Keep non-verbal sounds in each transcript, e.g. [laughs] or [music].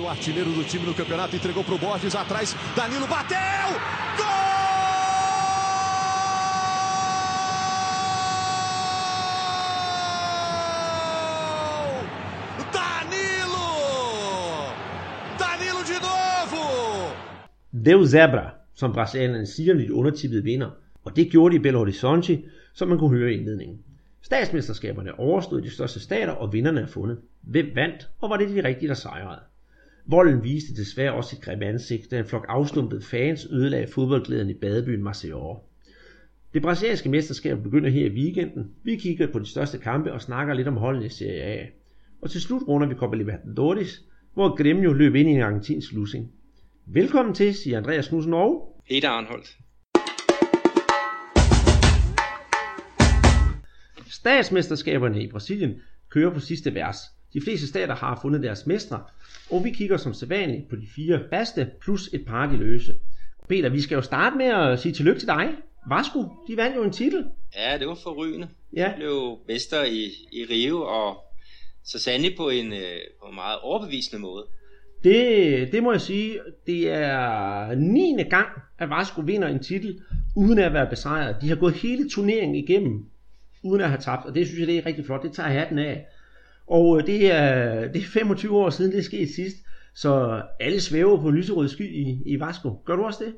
o artilheiro do time no campeonato, entregou para o Borges atrás. Danilo bateu! Gol! Danilo! Danilo de novo! Deus Zebra, som brasilianerne siger, de undertippede vinder. Og det gjorde de i Belo Horizonte, som man kunne høre i indledningen. Statsmesterskaberne overstod de største stater, og vinderne er fundet. Hvem vandt, og var det de rigtige, der sejrede? Volden viste desværre også sit grimme ansigt, da en flok afstumpede fans ødelagde fodboldglæden i badebyen Maceió. Det brasilianske mesterskab begynder her i weekenden. Vi kigger på de største kampe og snakker lidt om holdene i Serie A. Og til slut runder vi Copa Libertadores, hvor Gremio løb ind i en argentinsk lussing. Velkommen til, siger Andreas Knudsen og... Peter Arnholdt. Statsmesterskaberne i Brasilien kører på sidste vers. De fleste stater har fundet deres mestre, og vi kigger som sædvanligt på de fire faste plus et par af de løse. Peter, vi skal jo starte med at sige tillykke til dig. Vasco, de vandt jo en titel. Ja, det var forrygende. Ja. De blev mester i, i Rio, og så sandelig på en, øh, på en meget overbevisende måde. Det, det må jeg sige, det er 9. gang, at Vasco vinder en titel, uden at være besejret. De har gået hele turneringen igennem, uden at have tabt, og det synes jeg, det er rigtig flot. Det tager jeg hatten af. Og øh, det er, det er 25 år siden, det skete sidst, så alle svæver på lyserød sky i, i Vasco. Gør du også det?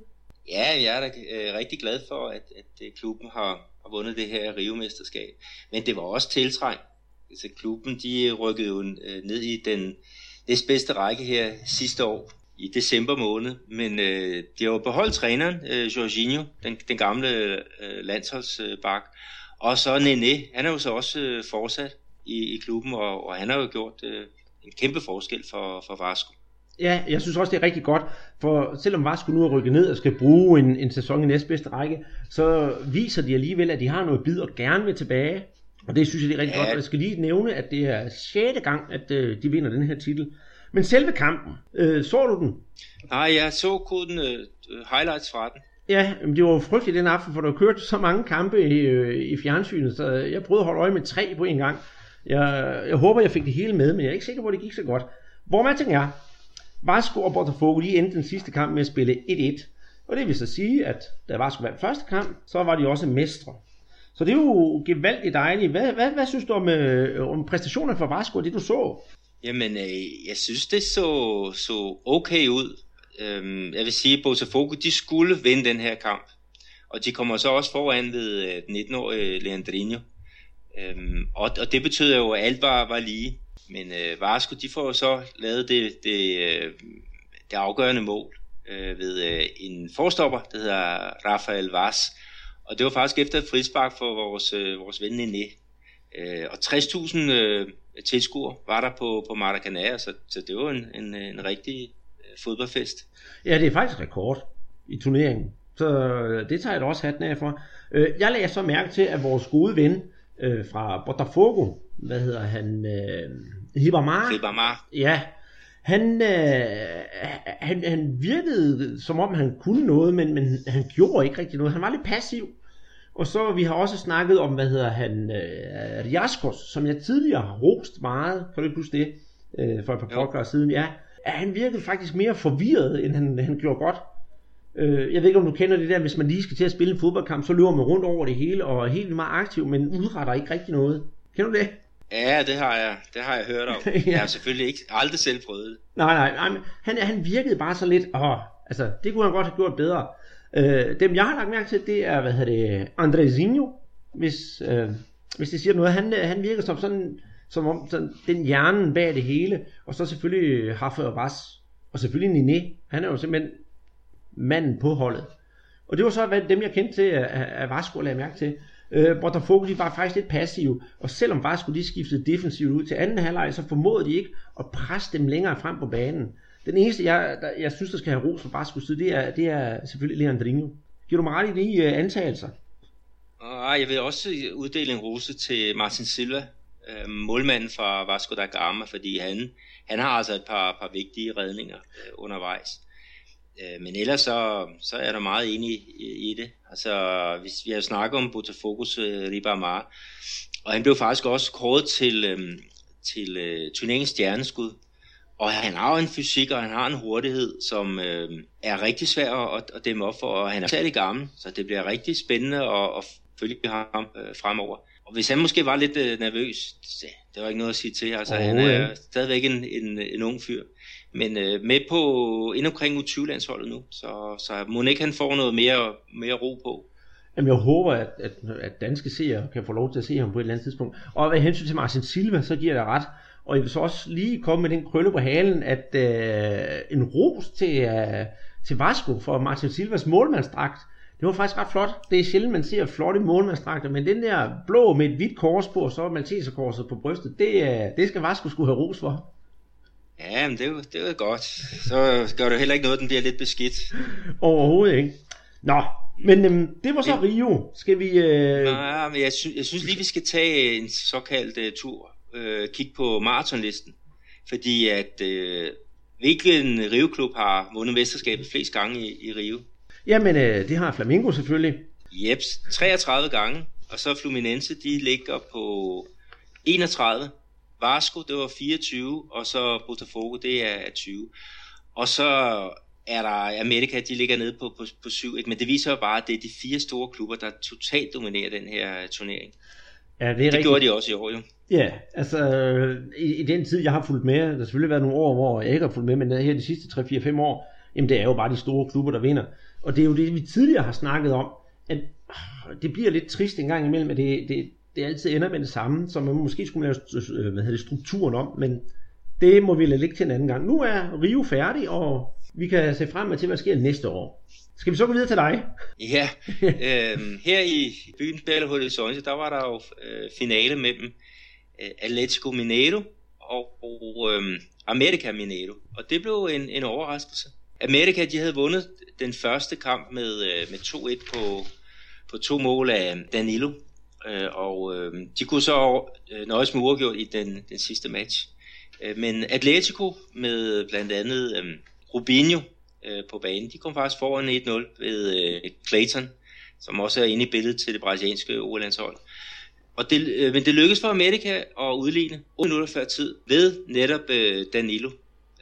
Ja, jeg er da øh, rigtig glad for, at, at øh, klubben har, har vundet det her rivemesterskab. Men det var også tiltrængt. Altså, klubben de øh, rykkede jo øh, ned i den næstbedste række her sidste år i december måned, men øh, de har jo beholdt træneren, øh, Jorginho, den, den gamle øh, landsholdsbak, og så Nene, han er jo så også øh, fortsat i, i klubben, og, og han har jo gjort øh, en kæmpe forskel for, for Vasco. Ja, jeg synes også, det er rigtig godt, for selvom Vasco nu er rykket ned og skal bruge en, en sæson i næstbedste række, så viser de alligevel, at de har noget bid og gerne vil tilbage. Og det synes jeg, det er rigtig ja. godt. Og jeg skal lige nævne, at det er 6. gang, at øh, de vinder den her titel. Men selve kampen, øh, så du den? Nej, jeg så kun øh, highlights fra den. Ja, men det var frygteligt den aften, for der kørte så mange kampe i, øh, i fjernsynet, så jeg prøvede at holde øje med tre på en gang. Jeg, jeg håber, jeg fik det hele med, men jeg er ikke sikker på, at det gik så godt. Hvor man tænker er, Vasco og Botafogo, de endte den sidste kamp med at spille 1-1. Og det vil så sige, at da Vasco vandt første kamp, så var de også mestre. Så det er jo gevaldigt dejligt. Hvad, hvad, hvad synes du om, øh, om præstationen for Vasco, det du så? Jamen, øh, jeg synes, det så, så okay ud. Øhm, jeg vil sige, at Botafogo, de skulle vinde den her kamp. Og de kommer så også foran ved øh, 19-årige Leandrinho. Øhm, og, og det betød jo, at alt var, var lige. Men øh, Varsko, de får så lavet det, det, øh, det afgørende mål øh, ved øh, en forstopper, der hedder Rafael Vaz. Og det var faktisk efter et frispark for vores, øh, vores ven Nene. Øh, og 60.000 øh, tilskuere var der på, på Maracanã, så, så det var en, en, en rigtig øh, fodboldfest. Ja, det er faktisk rekord i turneringen. Så øh, det tager jeg da også hatten af for. Øh, jeg lagde så mærke til, at vores gode ven øh, fra Botafogo, hvad hedder han, øh, Hibamar. Ribamar. Ja, han, øh, han, han virkede som om han kunne noget, men, men han gjorde ikke rigtig noget. Han var lidt passiv. Og så vi har også snakket om, hvad hedder han, øh, Riaskos, som jeg tidligere har rost meget. Kan du ikke huske det? Øh, for et par Jo. podcast siden, ja. At Han virkede faktisk mere forvirret, end han, han gjorde godt. Øh, jeg ved ikke, om du kender det der, hvis man lige skal til at spille en fodboldkamp, så løber man rundt over det hele og er helt meget aktiv, men udretter ikke rigtig noget. Kender du det? Ja, det har jeg, det har jeg hørt om. [laughs] Ja. Jeg har selvfølgelig ikke aldrig selv prøvet det. Nej, nej, nej, men han, han virkede bare så lidt, åh, altså, det kunne han godt have gjort bedre. Øh, dem jeg har lagt mærke til, det er, hvad hedder det, Andrezinho, hvis, øh, hvis det siger noget. Han, øh, han virker som sådan, som om sådan, den hjernen bag det hele, og så selvfølgelig Haffe og Ras, og selvfølgelig Nene, han er jo simpelthen manden på holdet. Og det var så hvad, dem, jeg kendte til, at, Vasco lagde mærke til. Øh, Botafogo, de var faktisk lidt passive, og selvom Vasco de skiftede defensivt ud til anden halvleg, så formåede de ikke at presse dem længere frem på banen. Den eneste, jeg, der, jeg synes, der skal have ros for Vasco side, det er, det er selvfølgelig Leandrinho. Giver du mig ret i de uh, øh, antagelser? Og jeg vil også uddele en rose til Martin Silva, øh, målmanden fra Vasco da Gama, fordi han, han har altså et par, par vigtige redninger øh, undervejs. Øh, men ellers så, så er der meget enig i, i det. Altså, hvis vi har snakket om Botafogos øh, Ribamar, og han blev faktisk også kåret til, øh, til øh, turneringens stjerneskud. Og han har en fysik, og han har en hurtighed, som øh, er rigtig svær at, at dæmme op for, og han er særlig gammel, så det bliver rigtig spændende at, at følge ham øh, fremover. Og hvis han måske var lidt øh, nervøs, det, det var ikke noget at sige til. Altså, oh, han er ja. stadigvæk en, en, en ung fyr. Men øh, med på ind omkring U20-landsholdet nu, så, så må ikke han får noget mere, mere ro på. Jamen, jeg håber, at, at, at danske seere kan få lov til at se ham på et eller andet tidspunkt. Og hvad hensyn til Martin Silva, så giver jeg ret. Og jeg vil så også lige komme med den krølle på halen, at øh, en ros til, øh, til Vasco for Martin Silvas målmandsdragt. Det var faktisk ret flot. Det er sjældent, man ser flotte målmandsdragter, men den der blå med et hvidt kors på, og så Malteserkorset på brystet, det, øh, det skal Vasco skulle have ros for. Ja, men det er det er godt. Så gør det heller ikke noget, den bliver lidt beskidt. Overhovedet ikke. Nå, men øhm, det var så Rio. Skal vi... Øh... Nej, men jeg, sy- jeg synes lige, vi skal tage en såkaldt uh, tur. Uh, kigge på maratonlisten. Fordi at... Uh, hvilken Rio-klub har vundet mesterskabet flest gange i, i Rio? Jamen, øh, det har Flamengo selvfølgelig. Jeps, 33 gange. Og så Fluminense, de ligger på 31. Vasco, det var 24. Og så Botafogo, det er 20. Og så er der Amerika, de ligger nede på, på, på 7 Men det viser jo bare, at det er de fire store klubber, der totalt dominerer den her turnering. Ja, det er det rigtigt. gjorde de også i år jo. Ja, altså i, i den tid, jeg har fulgt med, der har selvfølgelig været nogle år, hvor jeg ikke har fulgt med, men her de sidste 3-4-5 år, jamen det er jo bare de store klubber, der vinder. Og det er jo det, vi tidligere har snakket om, at det bliver lidt trist en gang imellem, at det, det, det altid ender med det samme, så man måske skulle lave øh, hvad hedder det, strukturen om, men det må vi lade ligge til en anden gang. Nu er Rio færdig, og vi kan se frem til, hvad der sker næste år. Skal vi så gå videre til dig? Ja, [laughs] øh, her i byen Belo Horizonte, der var der jo øh, finale mellem øh, Atletico Mineiro og, og øh, America Mineiro, og det blev en, en overraskelse. America, de havde vundet den første kamp med, øh, med 2-1 på, på to mål af Danilo, øh, og øh, de kunne så øh, nøjes med uafgjort i den, den sidste match. Øh, men Atletico med blandt andet øh, Rubinho øh, på banen. De kom faktisk foran 1-0 ved øh, Clayton, som også er inde i billedet til det brasilianske OL-landshold. Og det, øh, men det lykkedes for Amerika at udligne 8 minutter før tid ved netop øh, Danilo.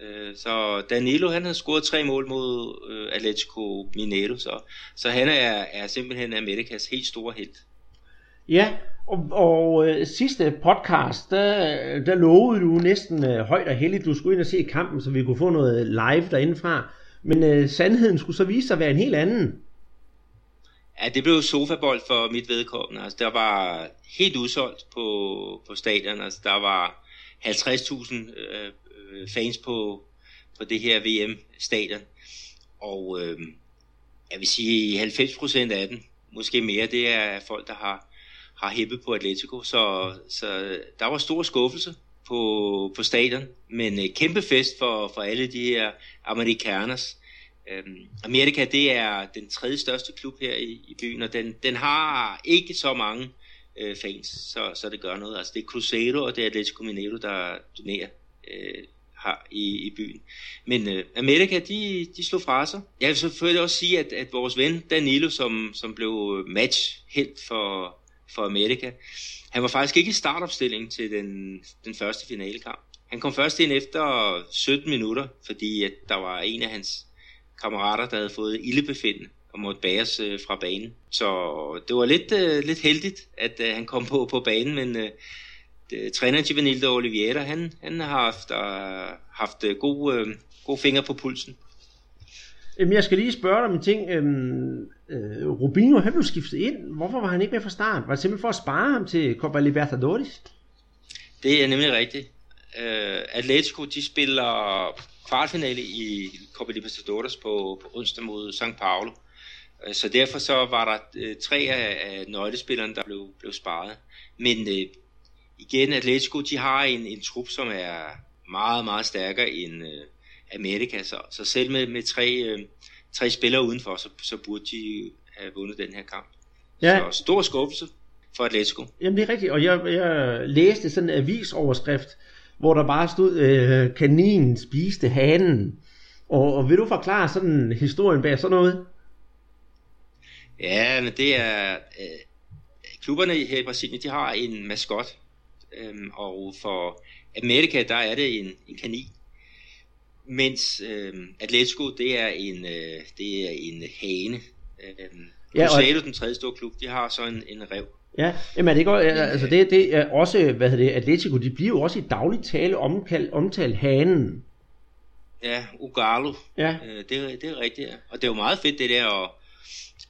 Øh, så Danilo han har scoret tre mål mod øh, Atletico Mineiro, så, så han er, er simpelthen Amerikas helt store held. Ja, og, og øh, sidste podcast, der, der lovede du næsten øh, højt og heldigt, du skulle ind og se kampen, så vi kunne få noget live derindefra. Men øh, sandheden skulle så vise sig at være en helt anden. Ja, det blev sofabold for mit vedkommende. Altså, der var helt udsolgt på, på stadion. Altså, der var 50.000 øh, Øh, fans på, på det her VM-stadion. Og øh, jeg vil sige, 90% af den, måske mere, det er folk, der har har hæppet på Atletico, så, så der var stor skuffelse på, på stadion, men øh, kæmpe fest for, for alle de her amerikaners. Um, Amerika, det er den tredje største klub her i, i byen, og den, den har ikke så mange øh, fans, så, så det gør noget. Altså det er Cruzeiro og det er Atletico Mineiro, der donerer øh, har i, i byen. Men øh, Amerika, de, de slog fra sig. Jeg vil selvfølgelig også sige, at, at vores ven Danilo, som, som blev øh, match helt for, for Amerika. Han var faktisk ikke i startopstilling til den, den første finalekamp. Han kom først ind efter 17 minutter, fordi at der var en af hans kammerater, der havde fået ildebefindende og måtte bæres øh, fra banen. Så det var lidt, øh, lidt heldigt, at øh, han kom på, på banen, men øh, det, træner Givanildo Oliveira, han, han har haft, øh, haft øh, gode, øh, gode fingre på pulsen. Jamen, jeg skal lige spørge dig om en ting. Øhm, øh, Rubinho, han blev skiftet ind. Hvorfor var han ikke med fra start? Var det simpelthen for at spare ham til Copa Libertadores? Det er nemlig rigtigt. Uh, Atletico, de spiller kvartfinale i Copa Libertadores på, på onsdag mod St. Paulo. Uh, så derfor så var der tre af, nøglespillerne, der blev, blev sparet. Men uh, igen, Atletico, de har en, en trup, som er meget, meget stærkere end, uh, Amerika, så, så selv med, med tre, øh, tre spillere udenfor, så, så burde de have vundet den her kamp. Ja. Så stor skuffelse for Atletico. Jamen det er rigtigt, og jeg, jeg læste sådan en avisoverskrift, hvor der bare stod, øh, kaninen spiste hanen. Og, og vil du forklare sådan historien bag sådan noget? Ja, men det er... Øh, klubberne her i Brasilien, de har en maskot. Øh, og for Amerika, der er det en, en kanin. mens øh, Atletico, det er en, øh, det er en hane. Øh, Ja, og- Cruzeiro, den tredje store klub, de har så en, en rev. Ja, jamen det går, altså det, det er også, hvad hedder det, Atletico, de bliver jo også i dagligt tale omkald, omtalt hanen. Ja, Ugalo. Ja, Øh, det, det er rigtigt, ja. Og det er jo meget fedt det der, og,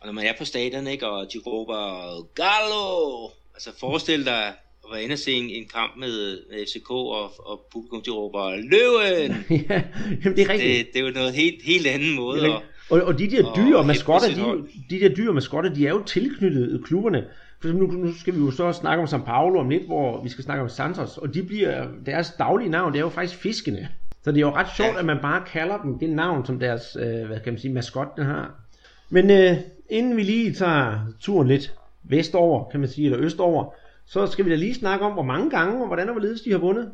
og når man er på stadion, ikke, og de råber, Gallo! Altså forestil dig at være inde og se en, en kamp med, med FCK, og, og publikum, de råber, Løven! [laughs] ja jamen det er rigtigt. Det, det er jo noget helt, helt anden måde. Er Og. Og, og de der og dyre hæppe maskotter, de, de der dyre maskotter, de er jo tilknyttet klubberne. For nu, nu skal vi jo så snakke om São Paulo om lidt, hvor vi skal snakke om Santos, og de bliver, deres daglige navn, det er jo faktisk fiskene. Så det er jo ret sjovt, Ja. at man bare kalder dem det navn, som deres, øh, hvad kan man sige, maskot den har. Men øh, inden vi lige tager turen lidt vestover, kan man sige, eller østover, så skal vi da lige snakke om, hvor mange gange, og hvordan og hvorledes de har vundet.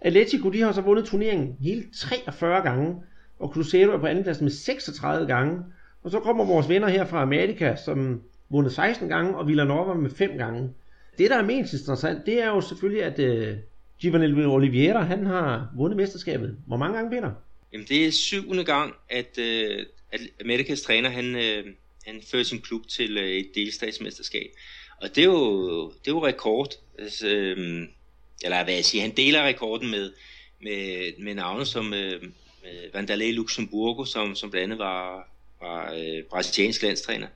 Atletico, de har så vundet turneringen hele 43 gange, og Cruzeiro er på andenpladsen med 36 gange. Og så kommer vores venner her fra Amerika, som vundet 16 gange, og Villanova med 5 gange. Det, der er mest interessant, det er jo selvfølgelig, at øh, Giovanni Oliveira, han har vundet mesterskabet. Hvor mange gange, Peter? Jamen, det er syvende gang, at, øh, at Amerikas træner, han, øh, han fører sin klub til øh, et delstatsmesterskab. Og det er jo, det er jo rekord. Altså, øh, eller hvad jeg siger, han deler rekorden med, med, med navne som øh, med Vandalay Luxemburgo, som, som blandt andet var, var øh, brasiliansk landstræner.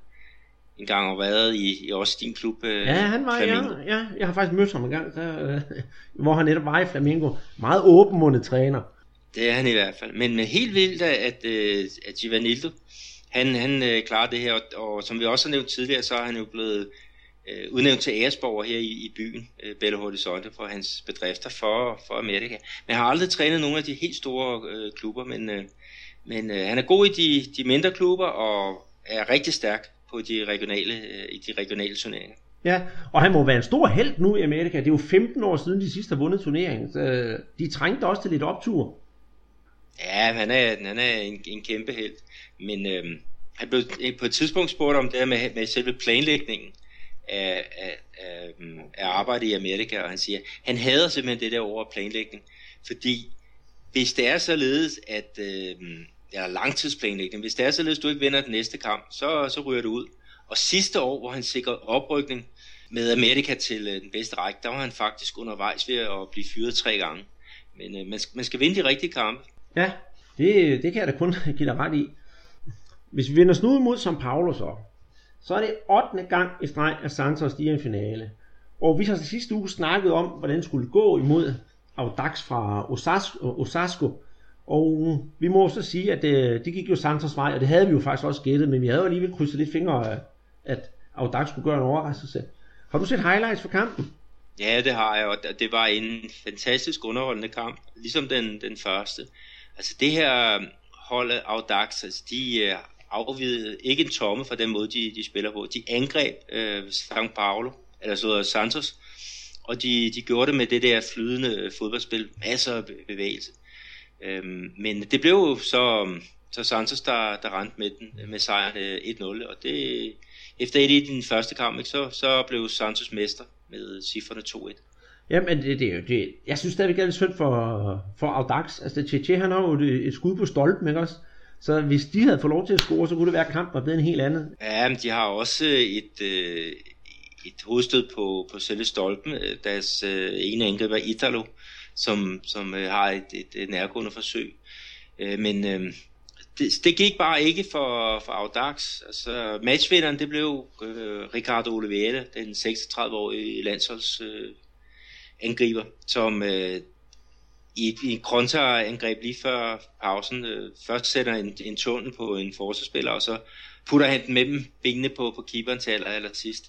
En gang og været i, i også din klub. Øh, Ja, han var, ja, ja, jeg har faktisk mødt ham en gang, så, øh, hvor han netop var i Flamengo. Meget åbenmundet træner. Det er han i hvert fald. Men helt vildt, at, at, øh, at Givanildo, han, han øh, klarer det her, og, og som vi også har nævnt tidligere, så er han jo blevet øh, udnævnt til æresborger her i, i byen, øh, Belo Horizonte, for hans bedrifter for, for Amerika. Men har aldrig trænet nogle af de helt store øh, klubber, men, øh, men øh, han er god i de, de mindre klubber, og er rigtig stærk på de regionale, øh, i de regionale turneringer. Ja, og han må være en stor held nu i Amerika. Det er jo 15 år siden, de sidste har vundet turneringen. Så øh, de trængte også til lidt optur. Ja, han er, han er en, en kæmpe held. Men øhm, han blev på et tidspunkt spurgt om det her med, med selve planlægningen af, af, af, mm, af arbejde i Amerika, og han siger, han hader simpelthen det der over planlægning, fordi hvis det er således, at øh, mm, eller langtidsplanlægning, hvis det er således, at du ikke vinder den næste kamp, så, så ryger du ud. Og sidste år, hvor han sikrede oprykning med Amerika til øh, den bedste række, der var han faktisk undervejs ved at blive fyret tre gange. Men øh, man, skal, man skal vinde de rigtige kampe. Ja, det, det kan jeg da kun give dig ret i. Hvis vi vender snuden mod São Paulo så, så er det 8. gang i streg, at Santos stiger i en finale. Og vi har sidste uge snakket om, hvordan det skulle gå imod Audax fra Osasco, Osasco. Og vi må så sige, at det, det gik jo Santos vej, og det havde vi jo faktisk også gættet, men vi havde jo alligevel krydset lidt fingre, øh, at Audax skulle gøre en overraskelse. Har du set highlights for kampen? Ja, det har jeg, og det var en fantastisk underholdende kamp, ligesom den, den første. Altså det her øh, hold Audax, altså de afvidede ikke en tomme for den måde, de, de spiller på. De angreb øh, São Paulo, eller så Santos, og de, de gjorde det med det der flydende fodboldspil, masser af bevægelse. Øhm, men det blev jo så, så Santos, der, der rendte med den, med sejren øh, 1-0, og det, efter et i den første kamp, ikke, så, så blev Santos mester med cifrene 2-1. Jamen, det, det, er jo- det, jeg synes stadigvæk, det er lidt synd for, for Audax. Altså, Cheche, han har jo et, et skud på stolpen, ikke også? Så hvis de havde fået lov til at score, så kunne det være, at kampen var blevet en helt anden. Ja, men de har også et, øh, et hovedstød på, på selve stolpen. Deres øh, ene angriber, Italo, som, som øh, har et, et, et nærgående forsøg. Øh, men øh, det, det gik bare ikke for, for Audax. Altså, matchvinderen, det blev øh, Ricardo Oliveira, den 36-årige landsholds øh, angriber, som øh, i et, i et kontraangreb lige før pausen øh, først sætter en, en tunnel på en forsvarsspiller, og så putter han den mellem benene på, på keeperen til aller, aller sidst.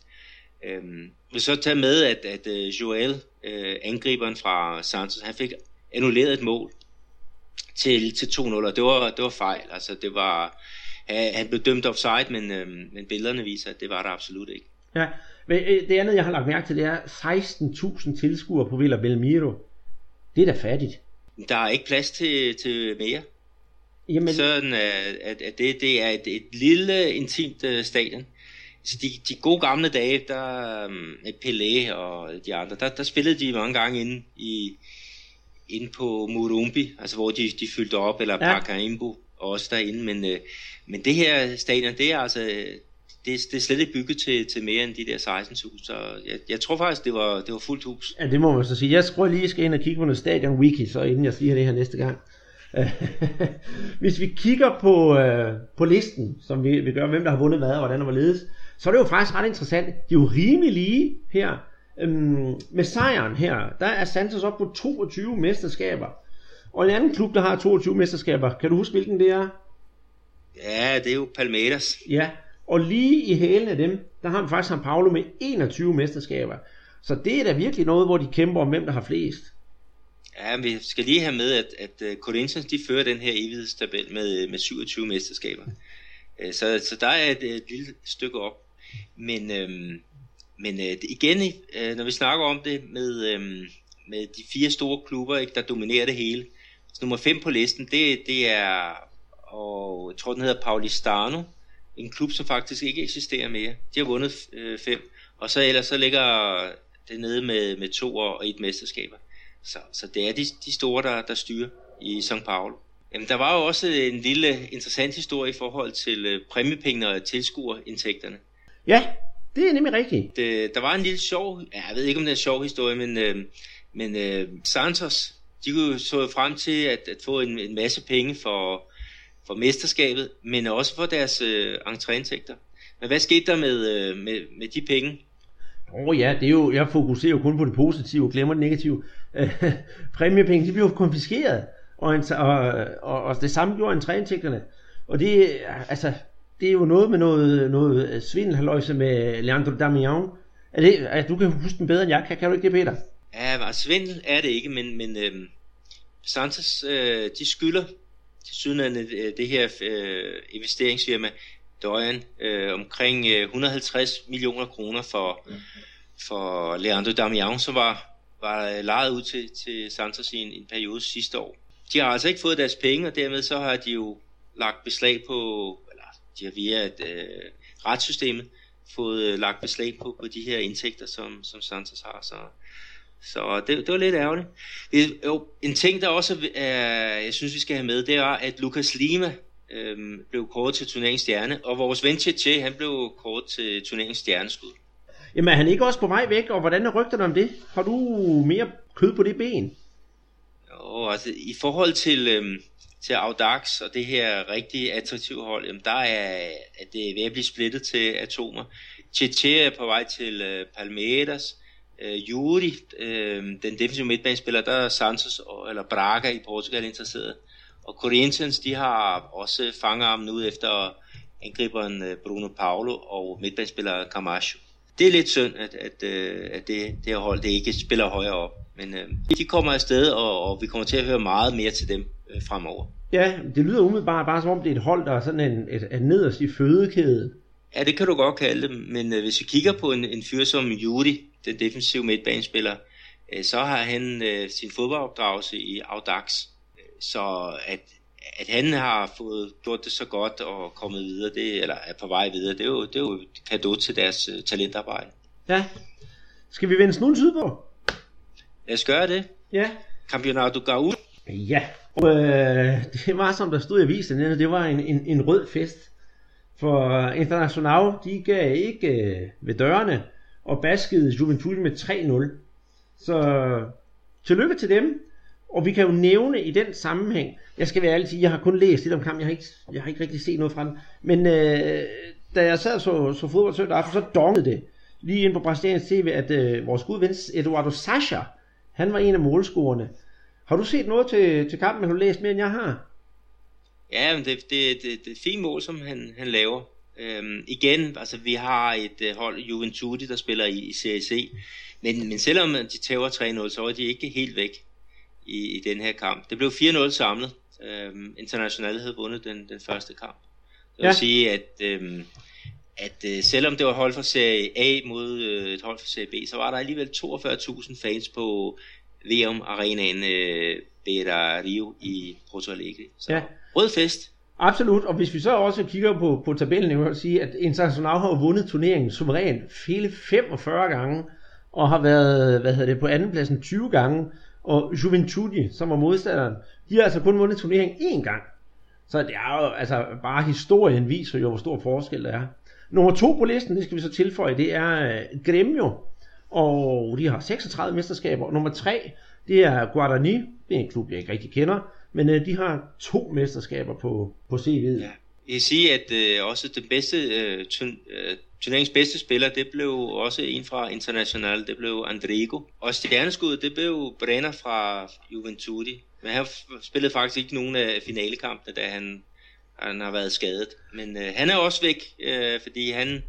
Øhm, vil så tage med, at, at uh, Joel, øh, angriberen fra Santos, han fik annulleret et mål til, til 2-0, og det var, det var fejl. Altså, det var, han, han blev dømt offside, men, øh, men billederne viser, at det var der absolut ikke. Ja, men øh, det andet, jeg har lagt mærke til, det er 16.000 tilskuere på Villa Belmiro. Det er da fattigt. Der er ikke plads til, til mere. Jamen, Men... Sådan at, at, at det, det er et, et lille, intimt uh, stadion. Så de, de gode gamle dage, der um, med Pelé og de andre, der, der spillede de mange gange inde i, ind på Murumbi, altså hvor de, de fyldte op, eller Ja. Pacaembu også derinde, men, øh, men det her stadion, det er altså, det, det er slet ikke bygget til, til mere end de der 16.000, så jeg, jeg tror faktisk, det var, det var fuldt hus. Ja, det må man så sige. Jeg tror lige, jeg skal ind og kigge på noget stadion wiki, så inden jeg siger det her næste gang. [laughs] Hvis vi kigger på, øh, på listen, som vi, vi gør, hvem der har vundet hvad og hvordan og hvorledes, så er det jo faktisk ret interessant. De er jo rimelig lige her. Øhm, med sejren her, der er Santos op på 22 mesterskaber. Og en anden klub, der har 22 mesterskaber, kan du huske, hvilken det er? Ja, det er jo Palmeiras. Ja, og lige i hælen af dem, der har vi faktisk San Paulo med 21 mesterskaber. Så det er da virkelig noget, hvor de kæmper om, hvem der har flest. Ja, vi skal lige have med, at, at øh, Corinthians, de fører den her evighedstabel med, øh, med 27 mesterskaber. Øh, så, så der er et, et lille stykke op. Men, øhm, men øh, igen, øh, når vi snakker om det med, øhm, med de fire store klubber, ikke, der dominerer det hele. Så nummer 5 på listen, det, det er, og jeg tror den hedder Paulistano, en klub, som faktisk ikke eksisterer mere. De har vundet øh, fem, og så ellers så ligger det nede med, med to og et mesterskaber. Så, så det er de, de store, der, der styrer i São Paulo. Jamen, der var jo også en lille interessant historie i forhold til øh, præmiepengene og tilskuerindtægterne. Ja, det er nemlig rigtigt. Det, der var en lille sjov, ja, jeg ved ikke om det er en sjov historie, men, øh, men øh, Santos, de kunne så frem til at, at få en, en masse penge for, for mesterskabet, men også for deres øh, entréindtægter. Men hvad skete der med, øh, med, med de penge? Åh oh, ja, det er jo, jeg fokuserer jo kun på det positive og glemmer det negative. [laughs] Præmiepenge, de bliver jo konfiskeret, og, en, og, og, og det samme gjorde entréindtægterne. Og det, altså, det er jo noget med noget, noget svindelhaløjse med Leandro Damian. Er det, altså, du kan huske den bedre end jeg kan, kan du ikke det, Peter? Ja, svindel er det ikke, men, men øh, Santos, øh, de skylder til sydlandet øh, det her øh, investeringsfirma, Døjen, øh, omkring øh, 150 millioner kroner for, for Leandro Damian, som var, var øh, lejet ud til, til Santos i en, en periode sidste år. De har altså ikke fået deres penge, og dermed så har de jo lagt beslag på, eller de har via et, øh, retssystemet fået øh, lagt beslag på, på de her indtægter, som, som Santos har. Så, så det, det var lidt ærgerligt. Jo, en ting, der også er, jeg synes, vi skal have med, det er, at Lucas Lima øhm, blev kåret til turneringsstjerne, og vores ven Tete, han blev kåret til turneringsstjerneskud. Jamen er han ikke også på vej væk, og hvordan er rygterne om det? Har du mere kød på det ben? Og altså, i forhold til, øhm, til Audax og det her rigtig attraktive hold, jamen, der er at det er ved at blive splittet til atomer. Tete er på vej til øh, Palmeiras, øh, Juri, øh, den defensive midtbanespiller, der er Santos og, eller Braga i Portugal interesseret. Og Corinthians, de har også fanget ham nu efter angriberen øh, Bruno Paulo og midtbanespiller Camacho. Det er lidt synd, at, at, øh, at det, det her hold det ikke spiller højere op. Men øh, de kommer afsted, og, og vi kommer til at høre meget mere til dem øh, fremover. Ja, det lyder umiddelbart bare som om det er et hold, der er sådan en, et, et nederst i fødekæde. Ja, det kan du godt kalde det, men øh, hvis vi kigger på en, en fyr som Juri, den defensive midtbanespiller, øh, så har han øh, sin fodboldopdragelse i Audax. Så at, at han har fået gjort det så godt og kommet videre, det, eller er på vej videre, det er jo, det er jo et kado til deres øh, talentarbejde. Ja. Skal vi vende snuden sydpå? Lad os gøre det. Ja. Campeonato Gaúcho. Ja. Og, øh, det var som der stod i avisen, det var en, en, en rød fest. For International, de gav ikke øh, ved dørene og baskede Juventus med 3-0. Så tillykke til dem. Og vi kan jo nævne i den sammenhæng, jeg skal være ærlig sige, jeg har kun læst lidt om kampen, jeg har ikke, jeg har ikke rigtig set noget fra den. Men øh, da jeg sad så, så fodbold søndag aften, så dongede det lige ind på Brasiliens TV, at øh, vores gode ven Eduardo Sasha, han var en af målscorerne. Har du set noget til, til kampen, har du læst mere end jeg har? Ja, men det, det, det, det er et fint mål, som han, han laver. Øhm, igen, altså vi har et uh, hold, Juventus, der spiller i, i Serie C, men, men selvom de tager 3-0, så er de ikke helt væk i, i den her kamp. Det blev 4-0 samlet. Øhm, International havde vundet den, den første kamp. Det vil Ja. sige, at, øhm, at øh, selvom det var hold fra Serie A mod øh, et hold fra Serie B, så var der alligevel 42.000 fans på VM Arenaen øh, Beira Rio i Porto Alegre. Så ja. rød fest. Absolut, og hvis vi så også kigger på, på tabellen, jeg vil sige, at International har vundet turneringen suverænt hele 45 gange, og har været, hvad hedder det, på andenpladsen 20 gange, Og Juventudi, som var modstanderen, de har altså kun vundet turneringen én gang. Så det er jo, altså bare historien viser jo, hvor stor forskel der er. Nummer to på listen, det skal vi så tilføje, det er øh, Gremio. Og de har 36 mesterskaber. Og nummer tre, det er Guarani. Det er en klub, jeg ikke rigtig kender. Men øh, de har to mesterskaber på, på CV'et. Ja. Jeg vil sige, at øh, også den bedste, øh, turn, øh, turneringens bedste spiller, det blev også en fra International, det blev Andrigo. Og stjerneskuddet, det blev Brenner fra Juventudi. Men han spillede faktisk ikke nogen af finalekampene, da han, han har været skadet. Men øh, han er også væk, øh, fordi han,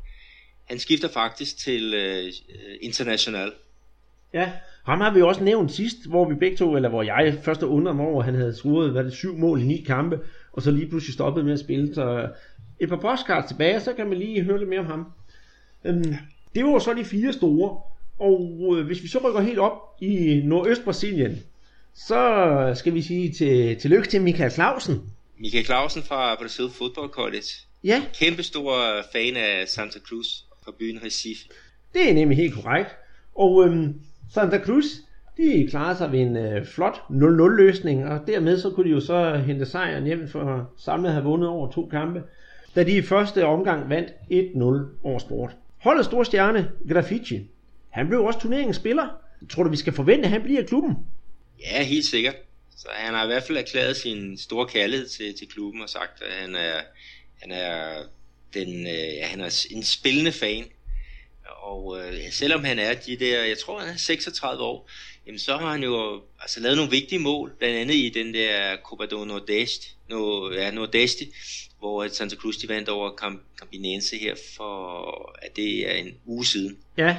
han skifter faktisk til øh, International. Ja, ham har vi også nævnt sidst, hvor vi begge to, eller hvor jeg først undrede mig over, at han havde scoret, hvad det, syv mål i ni kampe, og så lige pludselig stoppet med at spille. Så et par postcards tilbage, så kan man lige høre lidt mere om ham. Øhm, det var så de fire store, og øh, hvis vi så rykker helt op i Nordøst-Brasilien, så skal vi sige til, tillykke til Michael Clausen. Michael Clausen fra Brasil Football College. Ja. Kæmpe stor fan af Santa Cruz fra byen Recife. Det er nemlig helt korrekt. Og øhm, Santa Cruz, de klarede sig ved en øh, flot 0-0 løsning, og dermed så kunne de jo så hente sejren hjem for samlet have vundet over to kampe, da de i første omgang vandt 1-0 over sport. Holdets store stjerne, Graffiti, han blev også turneringens spiller. Tror du, vi skal forvente, at han bliver i klubben? Ja, helt sikkert. Så han har i hvert fald erklæret sin store kærlighed til, til klubben og sagt, at han er, han er, den, øh, ja, han er en spillende fan. Og øh, selvom han er de der, jeg tror han er 36 år, jamen så har han jo altså lavet nogle vigtige mål, blandt andet i den der Copa do Nordeste, no, ja, Nordeste hvor Santa Cruz de vandt over Camp Campinense her for, at det er en uge siden. Ja.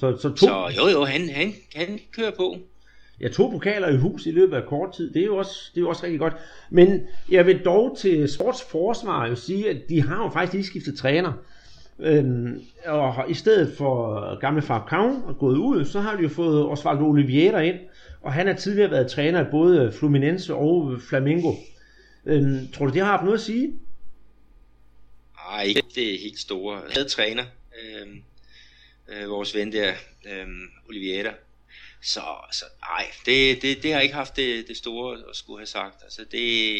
Så, så, to... så jo jo, han, han, han kører på. Ja, to pokaler i hus i løbet af kort tid, det er jo også, det er jo også rigtig godt. Men jeg vil dog til sportsforsvar jo sige, at de har jo faktisk lige skiftet træner. Øhm, og i stedet for gamle Falcao og gået ud, så har de jo fået Osvaldo Oliveira ind, og han har tidligere været træner i både Fluminense og Flamengo. Øhm, tror du, det har haft noget at sige? Nej, ikke det er helt store. Jeg havde træner, øhm, øh, vores ven der, øhm, Oliveira. Så, så nej, det, det, det har ikke haft det, det store at skulle have sagt. Altså det,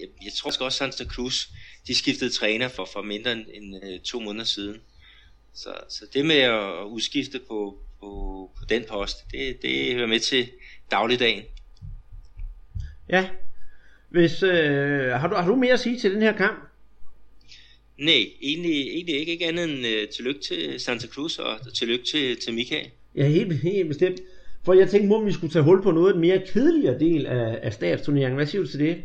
jeg, jeg tror også, Santa Cruz, de skiftede træner for, for mindre end, end uh, to måneder siden. Så, så det med at udskifte på, på, på den post, det, det hører med til dagligdagen. Ja. Hvis, øh, har, du, har du mere at sige til den her kamp? Nej, egentlig, egentlig ikke, ikke andet end uh, tillykke til Santa Cruz og tillykke til, til Michael. Ja, helt, helt bestemt. For jeg tænkte, om vi skulle tage hul på noget den mere kedeligere del af, af statsturneringen. Hvad siger du til det?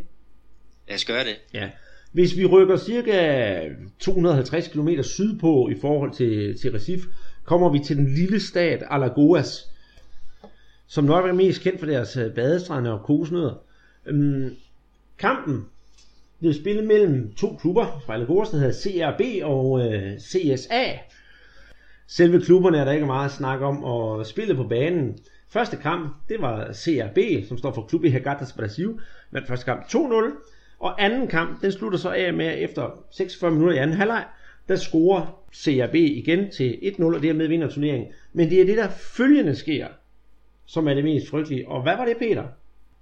Lad os gøre det. Ja. Hvis vi rykker cirka 250 km sydpå i forhold til, til Recife, kommer vi til den lille stat Alagoas, som nok er mest kendt for deres øh, badestrande og kosnødder. Øhm, kampen blev spillet mellem to klubber fra Alagoas, der hedder CRB og øh, CSA. Selve klubberne er der ikke meget snak om, og spillet på banen Første kamp, det var CRB, som står for Clube Regatas Brasil, vandt første kamp 2-0. Og anden kamp, den slutter så af med, efter 46 minutter i anden halvleg, der scorer CRB igen til 1-0, og dermed vinder turneringen. Men det er det, der følgende sker, som er det mest frygtelige. Og hvad var det, Peter?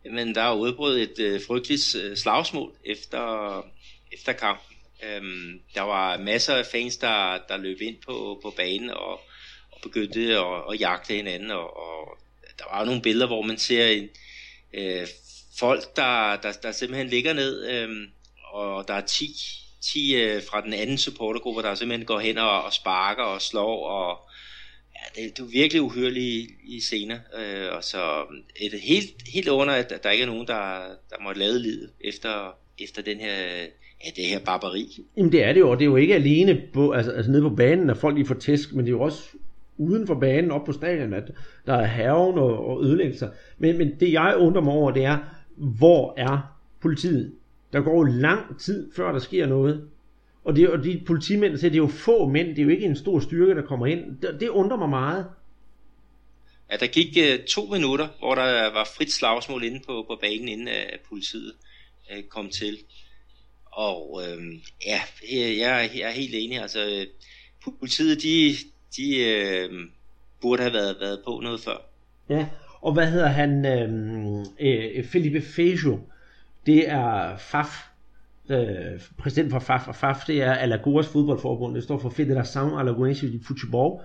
Jamen, der er udbrudt et øh, frygteligt øh, slagsmål efter, efter kampen. Øhm, der var masser af fans, der, der løb ind på, på banen og, og begyndte at, at jagte hinanden, og, og der var jo nogle billeder, hvor man ser en, øh, folk, der, der, der simpelthen ligger ned, øh, og der er 10, 10 øh, fra den anden supportergruppe, der simpelthen går hen og, og sparker og slår, og ja, det, det er virkelig uhyrlige i scener, øh, og så et helt, helt under, at der ikke er nogen, der, der måtte lade livet efter, efter den her ja, det her barbari. Jamen det er det jo, og det er jo ikke alene på, altså, altså nede på banen, at folk lige får tæsk, men det er jo også uden for banen op på stadion, at der er haven og, og ødelæggelser. Men, men det jeg undrer mig over, det er, hvor er politiet? Der går jo lang tid, før der sker noget. Og, det, og de politimænd, siger, det er jo få mænd, det er jo ikke en stor styrke, der kommer ind. Det, det undrer mig meget. Ja, der gik uh, to minutter, hvor der var frit slagsmål inde på, på banen, inden uh, politiet uh, kom til. Og uh, ja, jeg, jeg er helt enig. Altså, politiet, de, de øh, burde have været, været på noget før. Ja, Og hvad hedder han? Øh, øh, Felipe Fejo. Det er FAF, øh, præsident for FAF, og FAF det er Alagoas fodboldforbund, det står for Federação Alagoense de Futebol.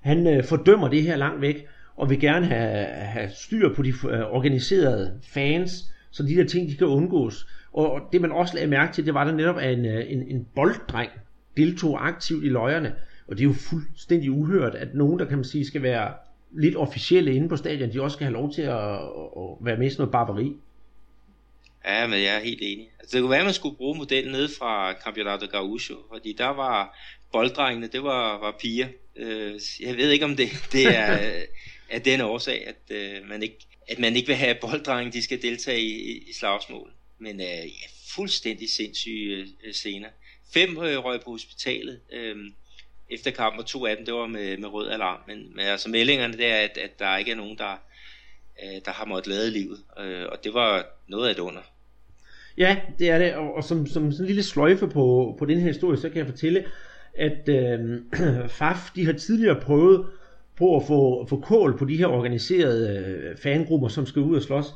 Han øh, fordømmer det her langt væk, og vil gerne have, have styr på de øh, organiserede fans, så de der ting de kan undgås. Og det man også lagde mærke til, det var der netop, at en, øh, en, en bolddreng deltog aktivt i løjerne. Og det er jo fuldstændig uhørt, at nogen, der kan man sige, skal være lidt officielle inde på stadion, de også skal have lov til at, at være med i sådan noget barbari. Ja, men jeg er helt enig. Altså, det kunne være, at man skulle bruge modellen ned fra Campeonato Gaúcho, fordi der var bolddrengene, det var, var piger. Øh, jeg ved ikke, om det, det er af [laughs] den årsag, at, øh, man ikke, at man ikke vil have bolddrenge, de skal deltage i, i slagsmål. Men øh, ja, fuldstændig sindssyge øh, scener. Fem øh, røg på hospitalet øh, efter kamp, og to af dem, det var med, med rød alarm. Men, men altså meldingerne, det er, at, at der ikke er nogen, der, øh, der har måttet lade livet. Øh, og det var noget af et under. Ja, det er det, og, og som, som sådan en lille sløjfe på, på den her historie, så kan jeg fortælle, at øh, [clears throat] FAF, de har tidligere prøvet på at få, få kål på de her organiserede øh, fangrupper, som skal ud og slås,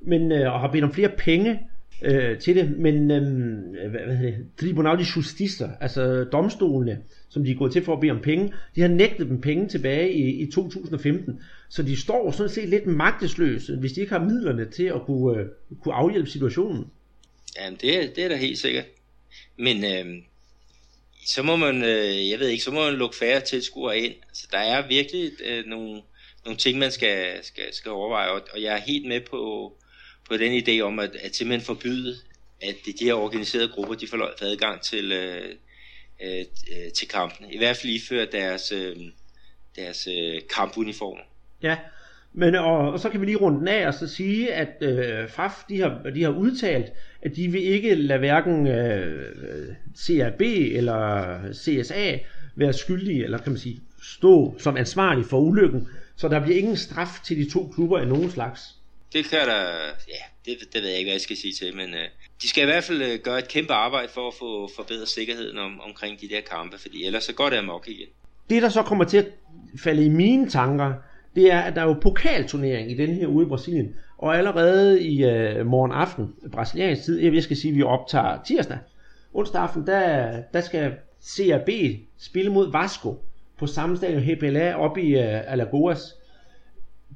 men, øh, og har bedt om flere penge øh, til det, men øh, hvad, hvad det, Tribunal de Justicia, altså domstolene, som de er gået til for at bede om penge, de har nægtet dem penge tilbage i, i 2015, så de står sådan set lidt magtesløse, hvis de ikke har midlerne til at kunne, øh, kunne afhjælpe situationen. Jamen, det, det er da helt sikkert. Men øh, så må man, øh, jeg ved ikke, så må man lukke færre tilskuere ind. Altså, der er virkelig øh, nogle, nogle ting, man skal, skal, skal overveje, og, og jeg er helt med på, på den idé om, at, at simpelthen forbyde, at de her organiserede grupper, de får adgang til, øh, øh, øh til kampen. I hvert fald før deres, øh, deres øh, kampuniformer. Ja, men og, og så kan vi lige runde den af og så sige, at øh, FAF de har, de har udtalt, at de vil ikke lade hverken øh, CRB eller CSA være skyldige, eller kan man sige, stå som ansvarlig for ulykken. Så der bliver ingen straf til de to klubber af nogen slags. Det kan der, ja, det, det ved jeg ikke, hvad jeg skal sige til, men øh, de skal i hvert fald øh, gøre et kæmpe arbejde for at få forbedret sikkerheden om, omkring de der kampe, fordi ellers så går det amok igen. Det, der så kommer til at falde i mine tanker, det er, at der er jo pokalturnering i den her ude i Brasilien, og allerede i øh, morgen aften, brasiliansk tid, jeg skal sige, at vi optager tirsdag, onsdag aften, der, der skal CRB spille mod Vasco på samme stadion HPLA oppe i øh, Alagoas.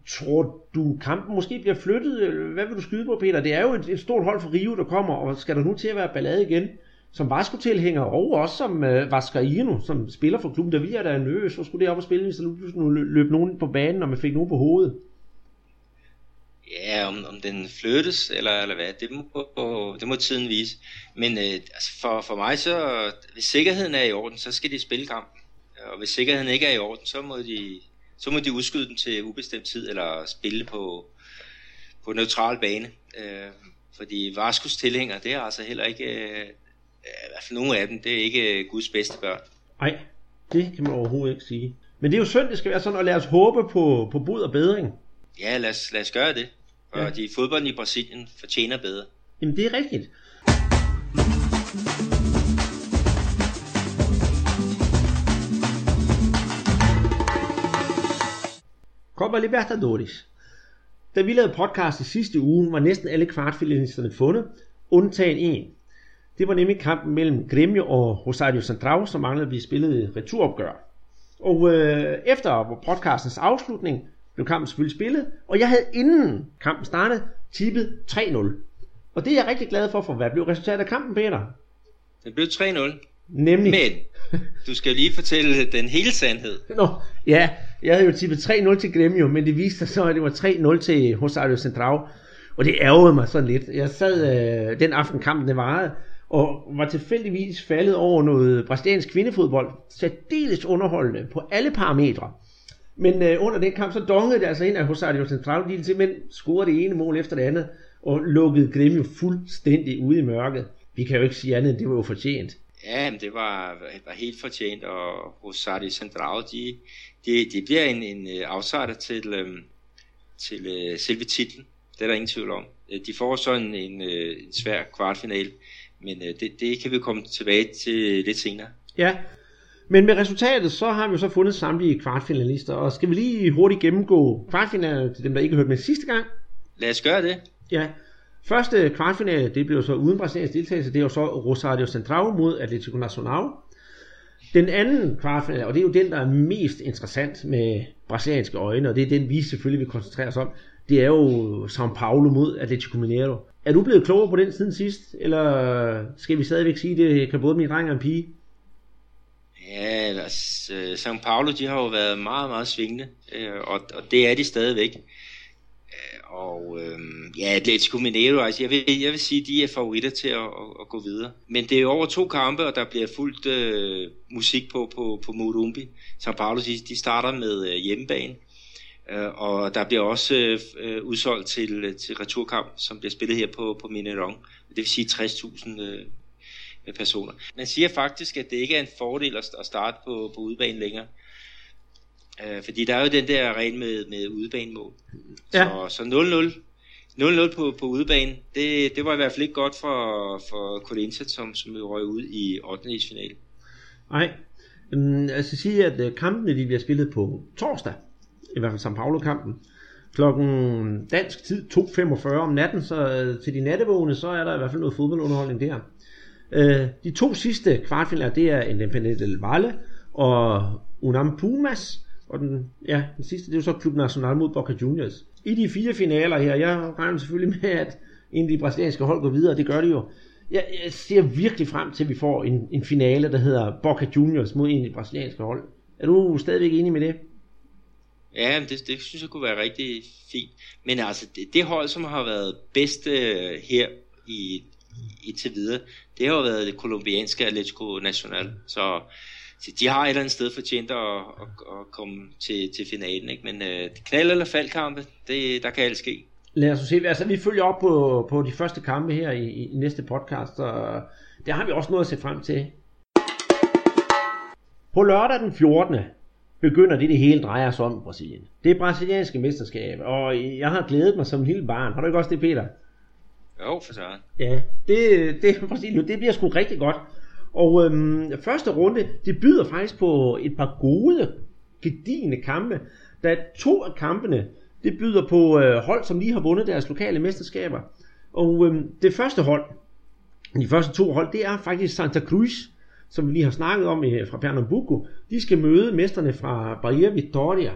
Tror du, kampen måske bliver flyttet? Hvad vil du skyde på, Peter? Det er jo et, et stort hold for Rio, der kommer, og skal der nu til at være ballade igen? Som Vasco-tilhænger, og også som øh, Vascaino, som spiller for klubben, der vi er der nervøs. Så skulle det op og spille, hvis der nu løb nogen på banen, og man fik nogen på hovedet. Ja, om, om den flyttes, eller, eller hvad, det må, det må tiden vise. Men øh, altså for, for mig, så hvis sikkerheden er i orden, så skal de spille kampen. Og hvis sikkerheden ikke er i orden, så må de, så må de udskyde den til ubestemt tid, eller spille på, på neutral bane. Øh, fordi Vaskos tilhænger, det er altså heller ikke, øh, i hvert fald nogle af dem, det er ikke Guds bedste børn. Nej, det kan man overhovedet ikke sige. Men det er jo synd, det skal være sådan, at lad os håbe på, på bud og bedring. Ja, lad os, lad os gøre det. Og ja. de fodbolden i Brasilien fortjener bedre. Jamen det er rigtigt. Copa Libertadores. Da vi lavede podcast i sidste uge, var næsten alle kvartfinalisterne fundet, undtagen en. Det var nemlig kampen mellem Grêmio og Rosario Central, som manglede at blive spillet returopgør. Og øh, efter podcastens afslutning blev kampen selvfølgelig spillet, og jeg havde inden kampen startede tippet 3-0. Og det er jeg rigtig glad for, for hvad blev resultatet af kampen, Peter? Det blev 3-0. Nemlig. Men, du skal lige fortælle den hele sandhed. Nå, ja, jeg havde jo tippet 3-0 til Gremio, men det viste sig så, at det var 3-0 til Rosario Central. Og det ærgede mig sådan lidt. Jeg sad øh, den aften kampen det varede, og var tilfældigvis faldet over noget brasiliansk kvindefodbold. Særdeles underholdende på alle parametre. Men øh, under den kamp, så dongede det altså ind, at Rosario Central de simpelthen scorede det ene mål efter det andet, og lukkede Gremio fuldstændig ude i mørket. Vi kan jo ikke sige andet, end det var jo fortjent. Ja, men det var, var helt fortjent, og Rosario Central, de, de, de bliver en, en øh, outsider til, øhm, til uh, selve titlen. Det er der ingen tvivl om. Øh, de får så en, en, en svær kvartfinale, men det, det kan vi komme tilbage til lidt senere. Ja, Men med resultatet, så har vi jo så fundet samtlige kvartfinalister, og skal vi lige hurtigt gennemgå kvartfinalerne til dem, der ikke har hørt med sidste gang? Lad os gøre det. Ja, første kvartfinale, det blev så uden brasiliansk deltagelse, det er jo så Rosario Central mod Atletico Nacional. Den anden kvartfinale, og det er jo den, der er mest interessant med brasilianske øjne, og det er den, vi selvfølgelig vil koncentrere os om, det er jo São Paulo mod Atletico Mineiro. Er du blevet klogere på den siden sidst, eller skal vi stadigvæk sige, det kan både min dreng og en pige? Ja, altså, São Paulo, de har jo været meget, meget svingende, øh, og, og det er de stadigvæk. Og øh, ja, Atletico Mineiro, altså jeg vil, jeg vil sige, de er favoritter til at, at, at gå videre. Men det er over to kampe, og der bliver fuldt øh, musik på, på, på Morumbi. São Paulo, de, de starter med øh, hjemmebane, øh, og der bliver også øh, udsolgt til, til returkamp, som bliver spillet her på, på Mineirão. Det vil sige 60.000 øh, personer. Man siger faktisk, at det ikke er en fordel at starte på, på udebane længere. Øh, fordi der er jo den der regel med, med udebanemål. Ja. Så, så 0-0 0-0 på, på udebane, det, det var i hvert fald ikke godt for, for Corinthians, som, som røg ud i 8. finale. Nej, um, jeg skal sige, at øh, kampene de bliver spillet på torsdag, i hvert fald São Paulo-kampen. Klokken dansk tid 2.45 om natten, så øh, til de nattevågne, så er der i hvert fald noget fodboldunderholdning der. Uh, de to sidste kvartfinaler, det er Independiente del Valle og Unam Pumas. Og den, ja, den sidste, det er jo så Klub Nacional mod Boca Juniors. I de fire finaler her, jeg regner selvfølgelig med, at en af de brasilianske hold går videre, det gør de jo. Jeg, jeg ser virkelig frem til, at vi får en, en finale, der hedder Boca Juniors mod en af de brasilianske hold. Er du stadigvæk enig med det? Ja, det, det synes jeg kunne være rigtig fint. Men altså, det, det hold, som har været bedst øh, her i, i til videre, det har jo været det kolumbianske Atletico Nacional. Så så de har et eller andet sted fortjent at, at, at komme til, til finalen. Ikke? Men øh, knald eller faldkampe, det, der kan alt ske. Lad os se. Altså, vi følger op på, på de første kampe her i, i næste podcast, og det har vi også noget at se frem til. På lørdag den 14. begynder det, det hele drejer sig om i Brasilien. Det er brasilianske mesterskab, og jeg har glædet mig som en lille barn. Har du ikke også det, Peter? Jo, for så. Ja, det, det, Brasilien, det bliver sgu rigtig godt. Og øhm, første runde, det byder faktisk på et par gode, gedigende kampe. Da to af kampene, det byder på øh, hold, som lige har vundet deres lokale mesterskaber. Og øhm, det første hold, de første to hold, det er faktisk Santa Cruz, som vi lige har snakket om øh, fra Pernambuco. De skal møde mesterne fra Bahia Vitória.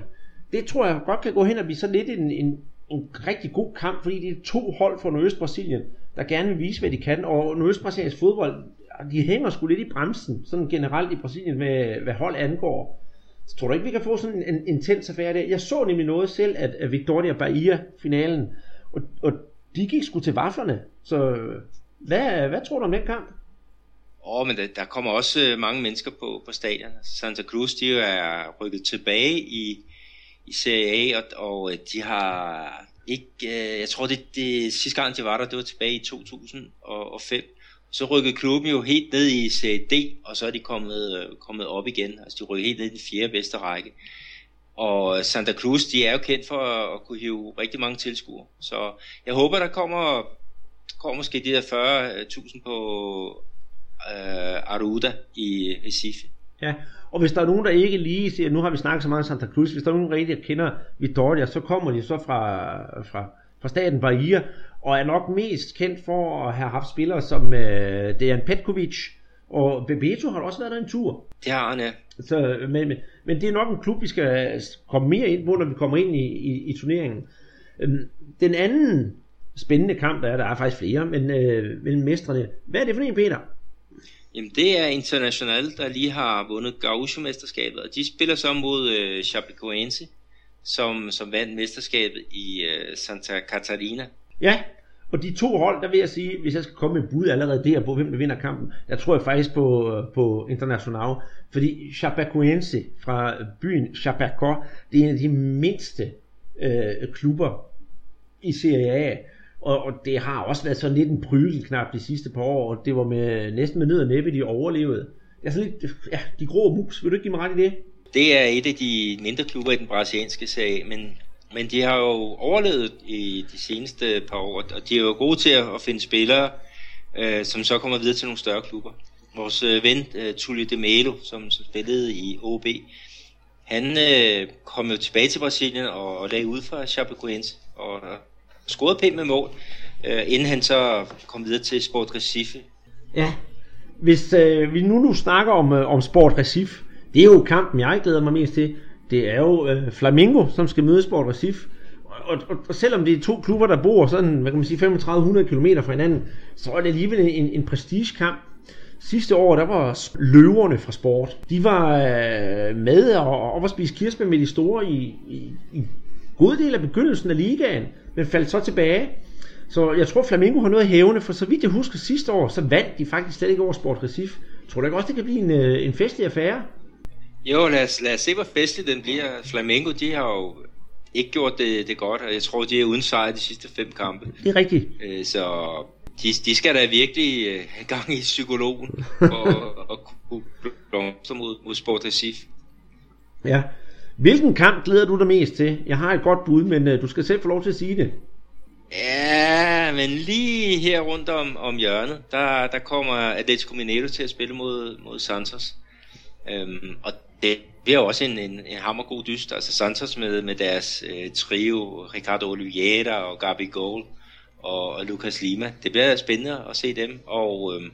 Det tror jeg godt kan gå hen og blive så lidt en, en, en rigtig god kamp, fordi det er to hold fra Nordøst-Brasilien, der gerne vil vise, hvad de kan. Og Nordøst-Brasiliens fodbold, de hænger sgu lidt i bremsen, sådan generelt i Brasilien, med, hvad hold angår. Så tror du ikke, vi kan få sådan en, en intens affære der? Jeg så nemlig noget selv, at, at Victoria Bahia finalen, og, og de gik sgu til vaflerne. Så hvad, hvad tror du om den kamp? Åh, oh, men der, der kommer også øh, mange mennesker på, på stadion. Santa Cruz, de er rykket tilbage i, i Serie A, og, og øh, de har ikke, øh, jeg tror det, det sidste gang de var der, det var tilbage i 2005. Så rykkede klubben jo helt ned i Serie D, og så er de kommet, øh, kommet op igen. Altså de rykkede helt ned i den fjerde bedste række. Og Santa Cruz, de er jo kendt for at kunne hive rigtig mange tilskuere. Så jeg håber, der kommer, kommer måske de der 40.000 på øh, Aruda i Recife. Ja, og hvis der er nogen, der ikke lige siger, nu har vi snakket så meget om Santa Cruz, hvis der er nogen, der rigtig kender Vitoria, så kommer de så fra, fra, fra staten Bahia, og er nok mest kendt for at have haft spillere som øh, Dejan Petkovic, og Bebeto har også været der en tur. Det har han, ja. Så, men, men, men det er nok en klub, vi skal komme mere ind på, når vi kommer ind i, i, i turneringen. Øhm, den anden spændende kamp, der er, der er faktisk flere, men øh, mellem mestrene. Hvad er det for en, Peter? Jamen det er International, der lige har vundet Gaucho-mesterskabet, og de spiller så mod øh, Chapecoense, som, som vandt mesterskabet i øh, Santa Catarina. Ja, og de to hold, der vil jeg sige, hvis jeg skal komme med bud allerede der på, hvem der vinder kampen, jeg tror jeg faktisk på, øh, på International, fordi Chapecoense fra byen Chapeco, det er en af de mindste øh, klubber i Serie A, og, og det har også været sådan lidt en prygelknap de sidste par år, og det var med, næsten med nød og næppe, de overlevede. Jeg er sådan lidt, ja, de grå mus, vil du ikke give mig ret i det? Det er et af de mindre klubber i den brasilianske serie, men, men de har jo overlevet i de seneste par år, og de er jo gode til at, at finde spillere, øh, som så kommer videre til nogle større klubber. vores øh, ven øh, Tulio de Melo, som spillede i OB, han øh, kom jo tilbage til Brasilien og, og lagde ud fra Chapecoense og, og scorede pænt med mål, øh, inden han så kom videre til Sport Recife. Ja, hvis øh, vi nu nu snakker om, øh, om Sport Recife, det er jo kampen, jeg glæder mig mest til. Det er jo øh, Flamingo, som skal møde Sport Recife. Og, og, og selvom det er to klubber, der bor sådan, hvad kan man sige, 3500 km fra hinanden, så er det alligevel en, en prestigekamp. Sidste år, der var løverne fra sport. De var øh, med og, og var spise kirsebær med de store i, i, i god del af begyndelsen af ligaen, men faldt så tilbage. Så jeg tror, Flamingo har noget hævende, hævne, for så vidt jeg husker sidste år, så vandt de faktisk slet ikke over Sport Recife. Tror du ikke også, det kan blive en, øh, en festlig affære? Jo, lad os, lad os se, hvor festlig den bliver. Flamengo, de har jo ikke gjort det, det godt, og jeg tror, de er uden sejr de sidste fem kampe. Det er rigtigt. Øh, så de, de skal da virkelig øh, have gang i psykologen og, [laughs] og kunne blomstre mod, mod Sport Recife. Ja. Hvilken kamp glæder du dig mest til? Jeg har et godt bud, men uh, du skal selv få lov til at sige det. Ja, men lige her rundt om, om hjørnet, der, der kommer Atletico Mineiro til at spille mod, mod Santos. Øhm, og det bliver også en, en, en hammergod dyst. Altså Santos med, med deres øh, trio, Ricardo Oliveira og Gabi Gold og, og Lucas Lima. Det bliver spændende at se dem. Og øhm,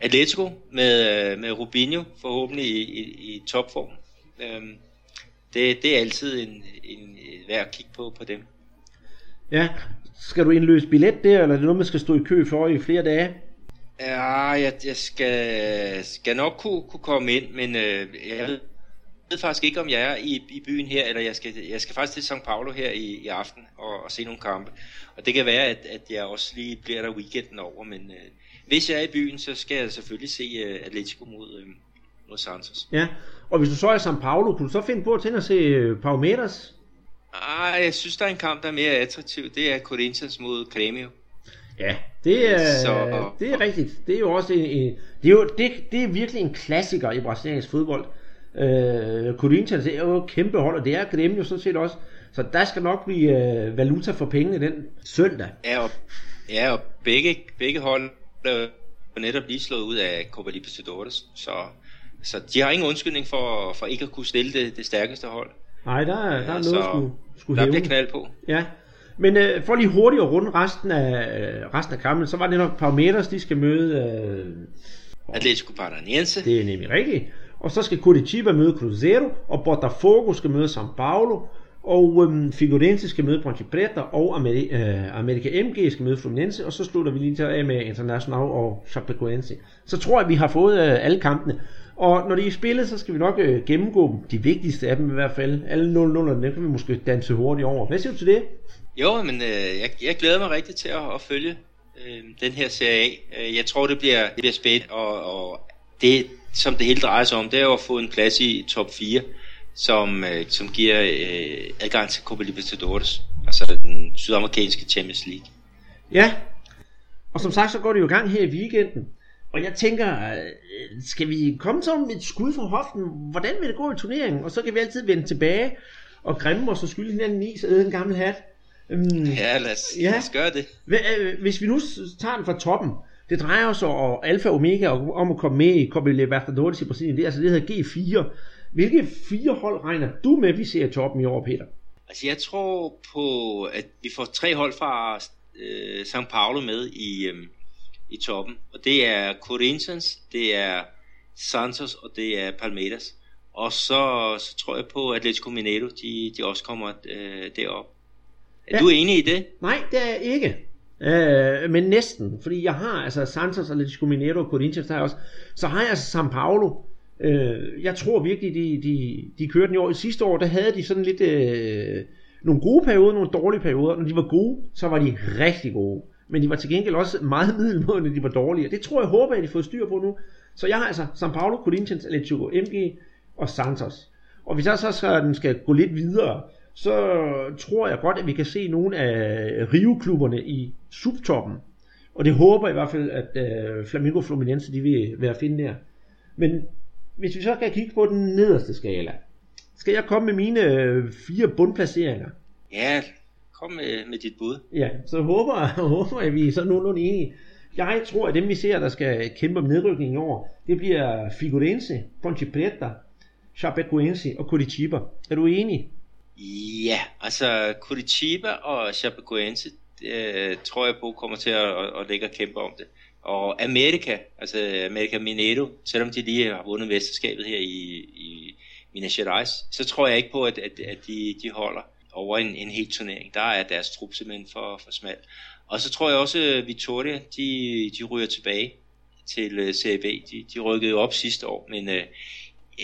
Atletico med, øh, med Rubinho forhåbentlig i, i, i topform. Øhm, det, det er altid en, en, værd at kigge på på dem. Ja, skal du indløse billet der, eller er det noget, man skal stå i kø for i flere dage? Ja, jeg, jeg skal, skal nok kunne, kunne komme ind, men øh, jeg ved, ved faktisk ikke, om jeg er i, i byen her, eller jeg skal, jeg skal faktisk til São Paulo her i, i aften og, og se nogle kampe. Og det kan være, at, at jeg også lige bliver der weekenden over, men øh, hvis jeg er i byen, så skal jeg selvfølgelig se øh, Atletico mod, øh, mod Santos. Ja, og hvis du så er i São Paulo, kunne du så finde på at tænde og se øh, Palmeiras? Ah, jeg synes, der er en kamp, der er mere attraktiv. Det er Corinthians mod Grêmio. Ja, det er, så... det er rigtigt. Det er jo også en, en det, er jo, det, det er virkelig en klassiker i brasiliansk fodbold. Øh, Corinthians er jo et kæmpe hold, og det er Grêmio sådan set også. Så der skal nok blive øh, valuta for pengene den søndag. Ja, og, ja, og begge, begge hold er netop lige slået ud af Copa Libertadores. Så, så de har ingen undskyldning for, for ikke at kunne stille det, det stærkeste hold. Nej, der, der er noget, så, skulle, skulle der bliver knald på. Ja, men øh, for lige hurtigt at runde resten af, øh, resten af kampen, så var det nok Palmeiras, de skal møde... Øh, Atletico Paranaense. Det er nemlig rigtigt. Og så skal Curitiba møde Cruzeiro, og Botafogo skal møde São Paulo, og øhm, Figueirense skal møde Ponte Preta, og Ameri- øh, America MG skal møde Fluminense, og så slutter vi lige til af med International og Chapecoense. Så tror jeg, vi har fået øh, alle kampene. Og når de er spillet, så skal vi nok øh, gennemgå dem. De vigtigste af dem i hvert fald. Alle 0-0'erne, dem kan vi måske danse hurtigt over. Hvad siger du til det? Jo, men øh, jeg, jeg glæder mig rigtig til at, at følge øh, den her serie af. Øh, jeg tror, det bliver, det bliver spændende, og, og det, som det hele drejer sig om, det er jo at få en plads i top 4, som, øh, som giver øh, adgang til Copa Libertadores, altså den sydamerikanske Champions League. Ja, og som sagt, så går det jo i gang her i weekenden. Og jeg tænker, øh, skal vi komme med et skud fra hoften? Hvordan vil det gå i turneringen? Og så kan vi altid vende tilbage og grimme os og skylde hinanden i, så en gammel hat. Um, ja, lad os, ja. lad os gøre det. Øh, hvis vi nu tager den fra toppen, det drejer sig om alfa og omega om at komme med i Copa Libertadores i Brasilien. Det er altså det hedder G4. Hvilke fire hold regner du med, vi ser i toppen i år, Peter? Altså jeg tror på, at vi får tre hold fra øh, São Paulo med i, øh, i toppen. Og det er Corinthians, det er Santos og det er Palmeiras. Og så, så tror jeg på Atletico Mineiro, de, de også kommer øh, derop. Er ja. du enig i det? Nej, det er jeg ikke. Øh, men næsten, fordi jeg har altså Santos, Atletico Mineiro og Corinthians, der også. Så har jeg altså São Paulo. Øh, jeg tror virkelig, de, de, de kørte den i år. I sidste år, der havde de sådan lidt... Øh, nogle gode perioder, nogle dårlige perioder. Når de var gode, så var de rigtig gode. Men de var til gengæld også meget [laughs] middelmåde, når de var dårlige. Det tror jeg håber, at de får styr på nu. Så jeg har altså São Paulo, Corinthians, Atletico, MG og Santos. Og hvis jeg så skal, den skal gå lidt videre, så tror jeg godt, at vi kan se nogle af Rio-klubberne i subtoppen. Og det håber jeg i hvert fald, at uh, Flamingo Fluminense de vil være at finde der. Men hvis vi så kan kigge på den nederste skala, skal jeg komme med mine øh, fire bundplaceringer? Ja, kom med, med dit bud. Ja, så håber, [laughs] håber jeg, at vi er så nogenlunde enige. Jeg tror, at dem vi ser, der skal kæmpe om nedrykning i år, det bliver Figurense, Ponte Preta, Chapecoense og Curitiba. Er du enig? Ja, altså Curitiba og Chapecoense, øh, tror jeg på kommer til at, at, at ligge og kæmpe om det. Og Amerika, altså Amerika Mineiro, selvom de lige har vundet mesterskabet her i, i Minas Gerais, så tror jeg ikke på, at, at, at de, de holder over en, en hel turnering. Der er deres trup simpelthen for, for smal. Og så tror jeg også, øh, at Victoria, de, de ryger tilbage til øh, CB. De, de rykkede jo op sidste år, men øh,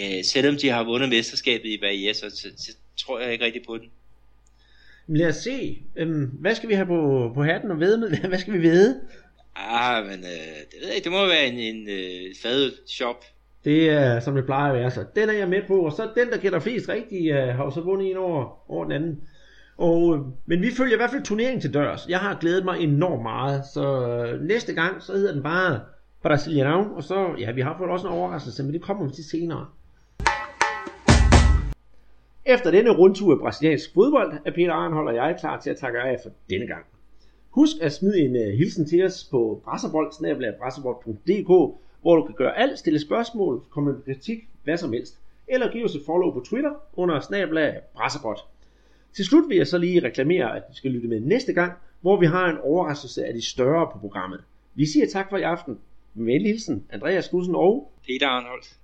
øh selvom de har vundet mesterskabet i Bahia, så, så, så tror jeg ikke rigtig på den. Lad os se. Øhm, hvad skal vi have på, på hatten og ved med? [laughs] Hvad skal vi vide? Ah, men øh, det ved jeg ikke. Det må være en, en øh, fad shop. Det er, som det plejer at være. Så den er jeg med på. Og så den, der gætter flest rigtigt, uh, har jo så vundet en over, over den anden. Og, øh, men vi følger i hvert fald turneringen til dørs. Jeg har glædet mig enormt meget. Så øh, næste gang, så hedder den bare Brasilianão. Og så, ja, vi har fået også en overraskelse, men det kommer vi til senere. Efter denne rundtur i brasiliansk fodbold, er Peter Arnhold og jeg klar til at takke af for denne gang. Husk at smide en uh, hilsen til os på brasserbold.dk, hvor du kan gøre alt, stille spørgsmål, komme med kritik, hvad som helst. Eller give os et follow på Twitter under snabla brasserbold. Til slut vil jeg så lige reklamere, at du skal lytte med næste gang, hvor vi har en overraskelse af de større på programmet. Vi siger tak for i aften. Med hilsen, Andreas Knudsen og Peter Arnholdt.